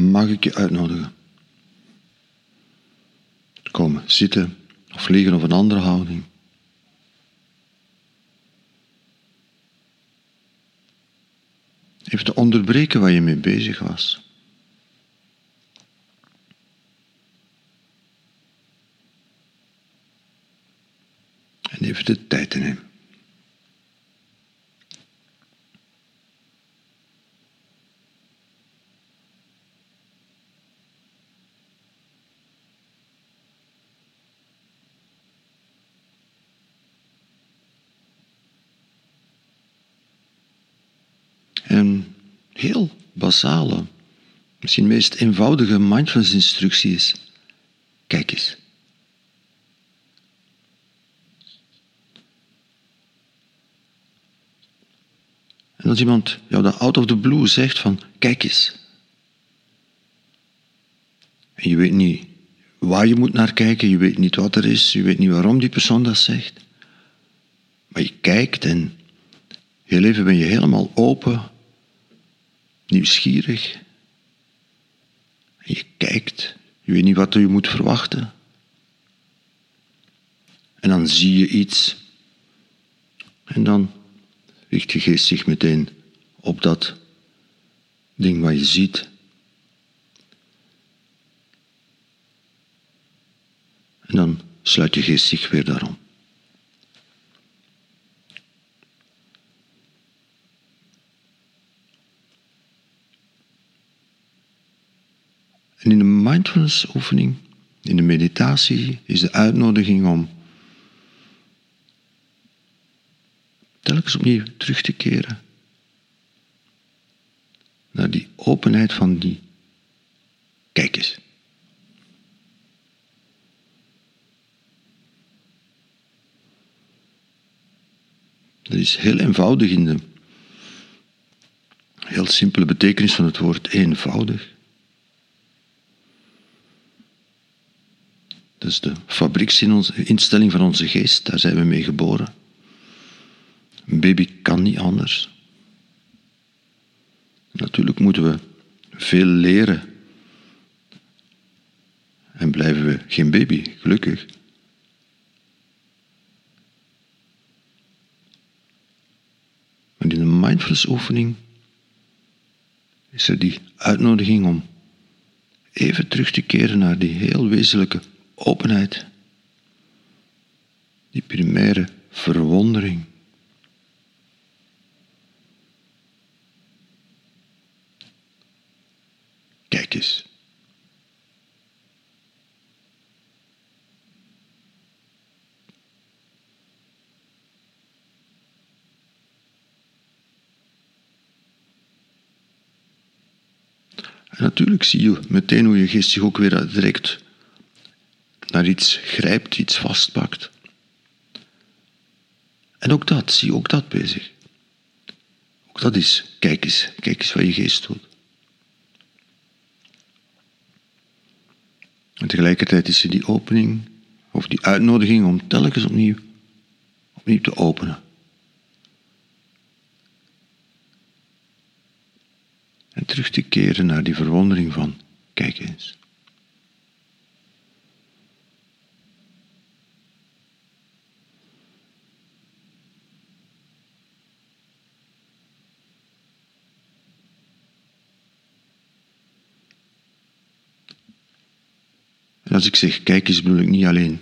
mag ik je uitnodigen. Komen zitten of liggen of een andere houding. Even te onderbreken waar je mee bezig was. En even de tijd te nemen. Een heel basale, misschien meest eenvoudige mindfulness instructie is: kijk eens. En als iemand jou dat out of the blue zegt van kijk eens. En je weet niet waar je moet naar kijken, je weet niet wat er is, je weet niet waarom die persoon dat zegt. Maar je kijkt en heel even ben je helemaal open, nieuwsgierig. En je kijkt, je weet niet wat je moet verwachten. En dan zie je iets. En dan richt je geest zich meteen op dat ding wat je ziet. En dan sluit je geest zich weer daarom. En in de mindfulness oefening, in de meditatie, is de uitnodiging om telkens opnieuw terug te keren naar die openheid van die kijk eens. Dat is heel eenvoudig in de heel simpele betekenis van het woord eenvoudig. Dat is de fabrieksinstelling van onze geest, daar zijn we mee geboren. Een baby kan niet anders. Natuurlijk moeten we veel leren. En blijven we geen baby, gelukkig. Maar in de mindfulness oefening is er die uitnodiging om even terug te keren naar die heel wezenlijke openheid, die primaire verwondering. Kijk eens. En natuurlijk zie je meteen hoe je geest zich ook weer direct naar iets grijpt, iets vastpakt. En ook dat, zie ook dat bezig. Ook dat is, kijk eens, kijk eens wat je geest doet. En tegelijkertijd is er die opening, of die uitnodiging om telkens opnieuw, opnieuw te openen. En terug te keren naar die verwondering van, kijk eens. En als ik zeg kijk eens, bedoel ik niet alleen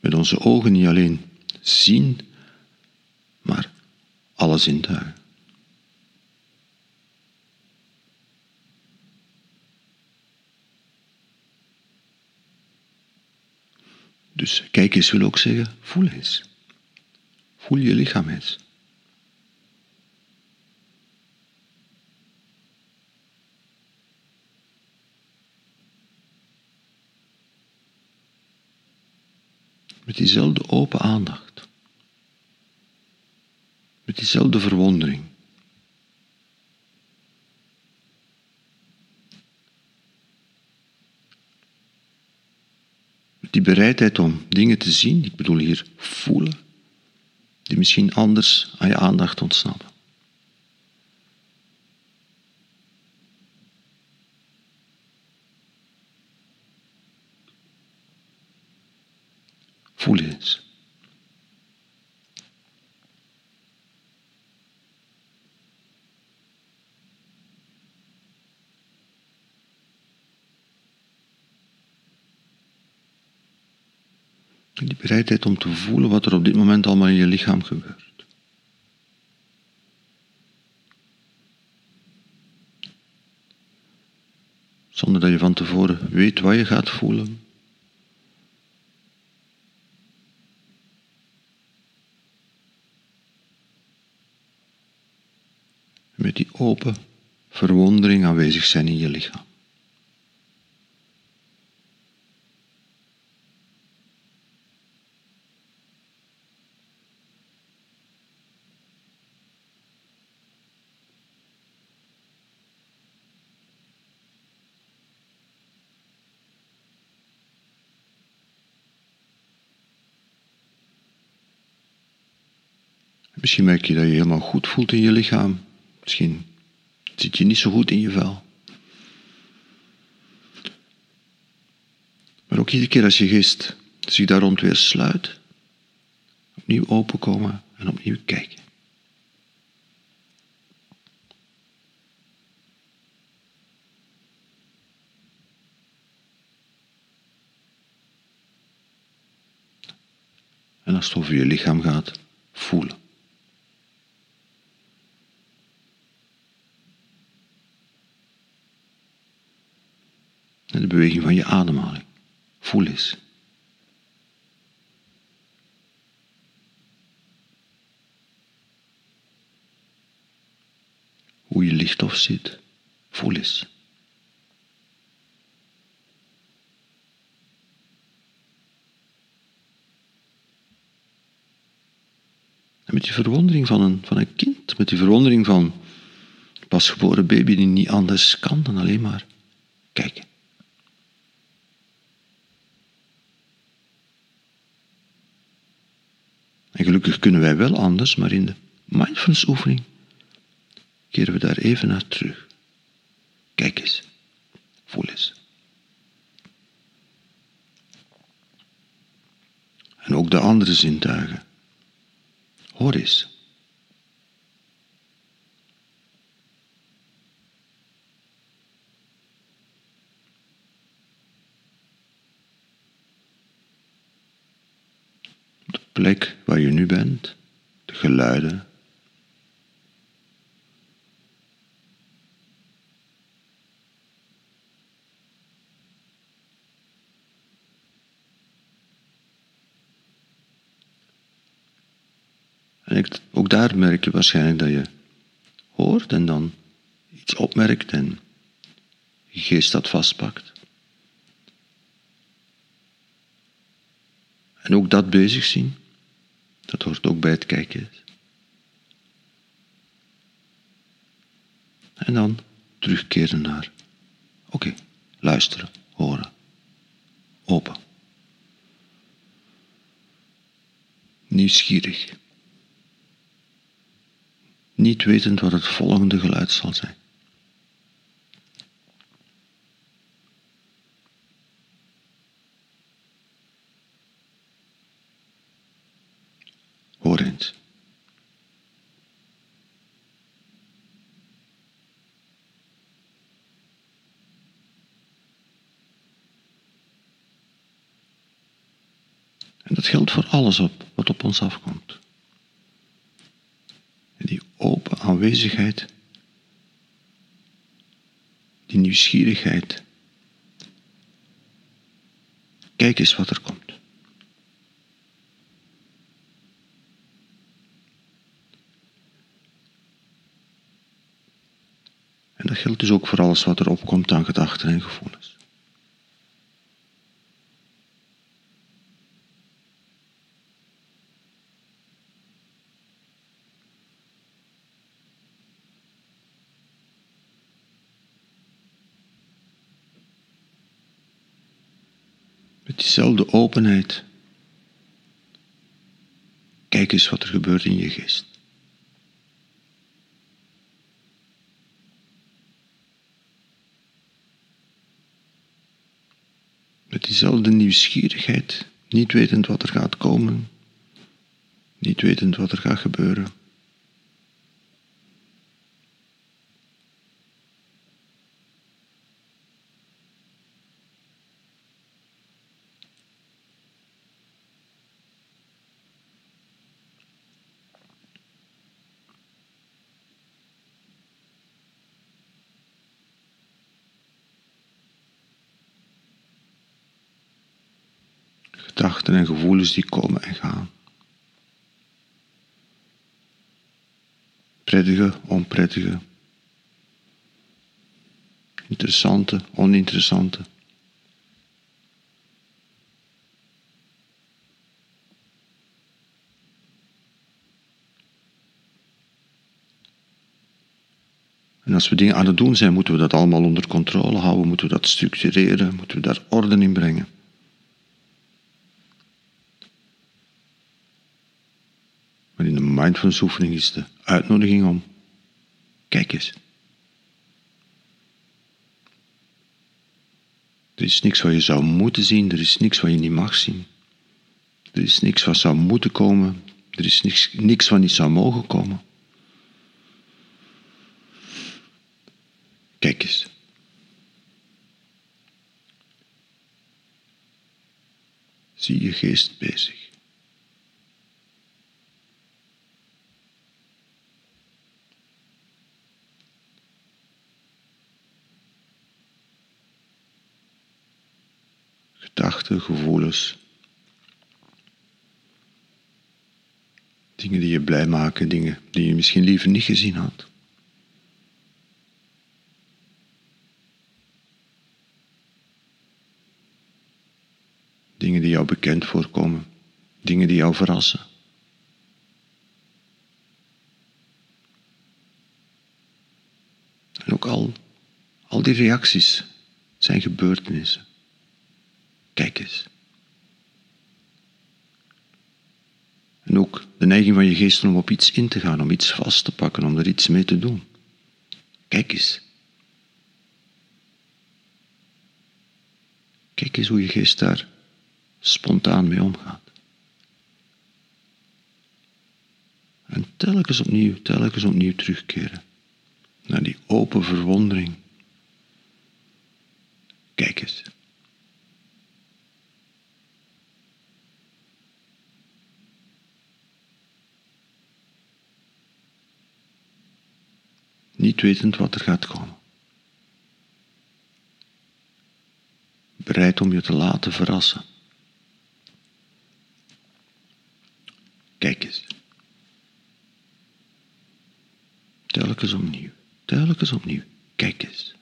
met onze ogen, niet alleen zien, maar alle zintuigen. Dus kijk eens wil ook zeggen, voel eens. Voel je lichaam eens. Met diezelfde open aandacht. Met diezelfde verwondering. Die bereidheid om dingen te zien, ik bedoel hier voelen, die misschien anders aan je aandacht ontsnappen. Bereidheid om te voelen wat er op dit moment allemaal in je lichaam gebeurt. Zonder dat je van tevoren weet wat je gaat voelen. Met die open verwondering aanwezig zijn in je lichaam. Misschien merk je dat je helemaal goed voelt in je lichaam. Misschien zit je niet zo goed in je vel. Maar ook iedere keer als je geest zich daar rond weer sluit, opnieuw openkomen en opnieuw kijken. En als het over je lichaam gaat, voelen. En de beweging van je ademhaling. Voel eens. Hoe je ligt of zit. Voel eens. En met die verwondering van een, van een kind, met die verwondering van een pasgeboren baby die niet anders kan dan alleen maar kijken. Gelukkig kunnen wij wel anders, maar in de mindfulness oefening keren we daar even naar terug. Kijk eens, voel eens. En ook de andere zintuigen. Hoor eens. Plek waar je nu bent, de geluiden. En ook daar merk je waarschijnlijk dat je hoort en dan iets opmerkt en je geest dat vastpakt. En ook dat bezig zien. Dat hoort ook bij het kijken. En dan terugkeren naar, oké, luisteren, horen, open. Nieuwsgierig. Niet wetend wat het volgende geluid zal zijn. En dat geldt voor alles op, wat op ons afkomt. En die open aanwezigheid, die nieuwsgierigheid. Kijk eens wat er komt. En dat geldt dus ook voor alles wat er opkomt aan gedachten en gevoelens. Openheid. Kijk eens wat er gebeurt in je geest. Met diezelfde nieuwsgierigheid Niet wetend wat er gaat komen, niet wetend wat er gaat gebeuren. Gedachten en gevoelens die komen en gaan. Prettige, onprettige. Interessante, oninteressante. En als we dingen aan het doen zijn, moeten we dat allemaal onder controle houden, moeten we dat structureren, moeten we daar orde in brengen. Maar in de mindfulness oefening is de uitnodiging om, kijk eens. Er is niks wat je zou moeten zien, er is niks wat je niet mag zien. Er is niks wat zou moeten komen, er is niks, niks wat niet zou mogen komen. Kijk eens. Zie je geest bezig. Dingen die je blij maken, dingen die je misschien liever niet gezien had. Dingen die jou bekend voorkomen, dingen die jou verrassen. En ook al, al die reacties zijn gebeurtenissen. Kijk eens. En ook de neiging van je geest om op iets in te gaan, om iets vast te pakken, om er iets mee te doen. Kijk eens. Kijk eens hoe je geest daar spontaan mee omgaat. En telkens opnieuw, telkens opnieuw terugkeren naar die open verwondering. Kijk eens. Niet wetend wat er gaat komen. Bereid om je te laten verrassen. Kijk eens. Telkens opnieuw, telkens opnieuw. Kijk eens.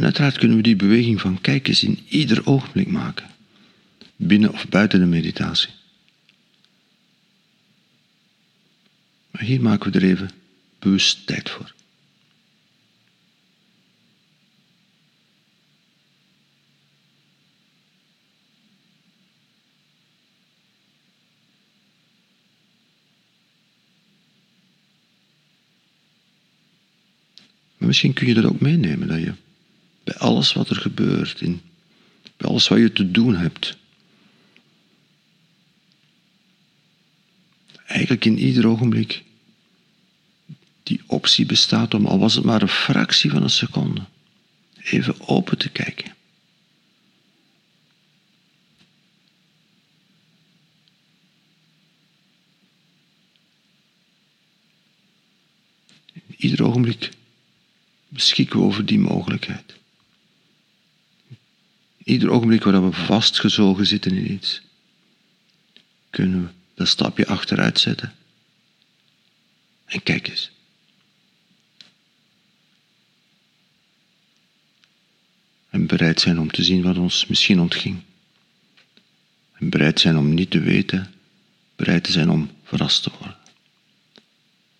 En uiteraard kunnen we die beweging van kijken in ieder ogenblik maken, binnen of buiten de meditatie. Maar hier maken we er even bewust tijd voor. Misschien kun je dat ook meenemen, dat je bij alles wat er gebeurt, in, bij alles wat je te doen hebt. Eigenlijk in ieder ogenblik die optie bestaat om, al was het maar een fractie van een seconde, even open te kijken. In ieder ogenblik beschikken we over die mogelijkheid. Ieder ogenblik waar we vastgezogen zitten in iets, kunnen we dat stapje achteruit zetten. En kijk eens. En bereid zijn om te zien wat ons misschien ontging. En bereid zijn om niet te weten, bereid te zijn om verrast te worden.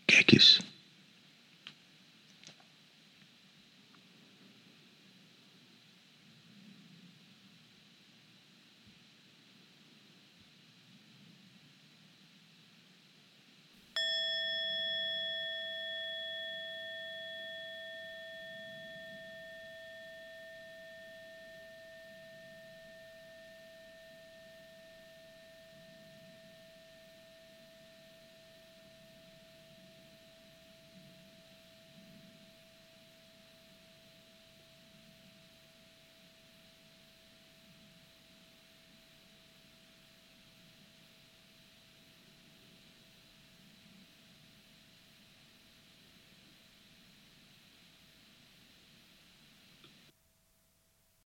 Kijk eens.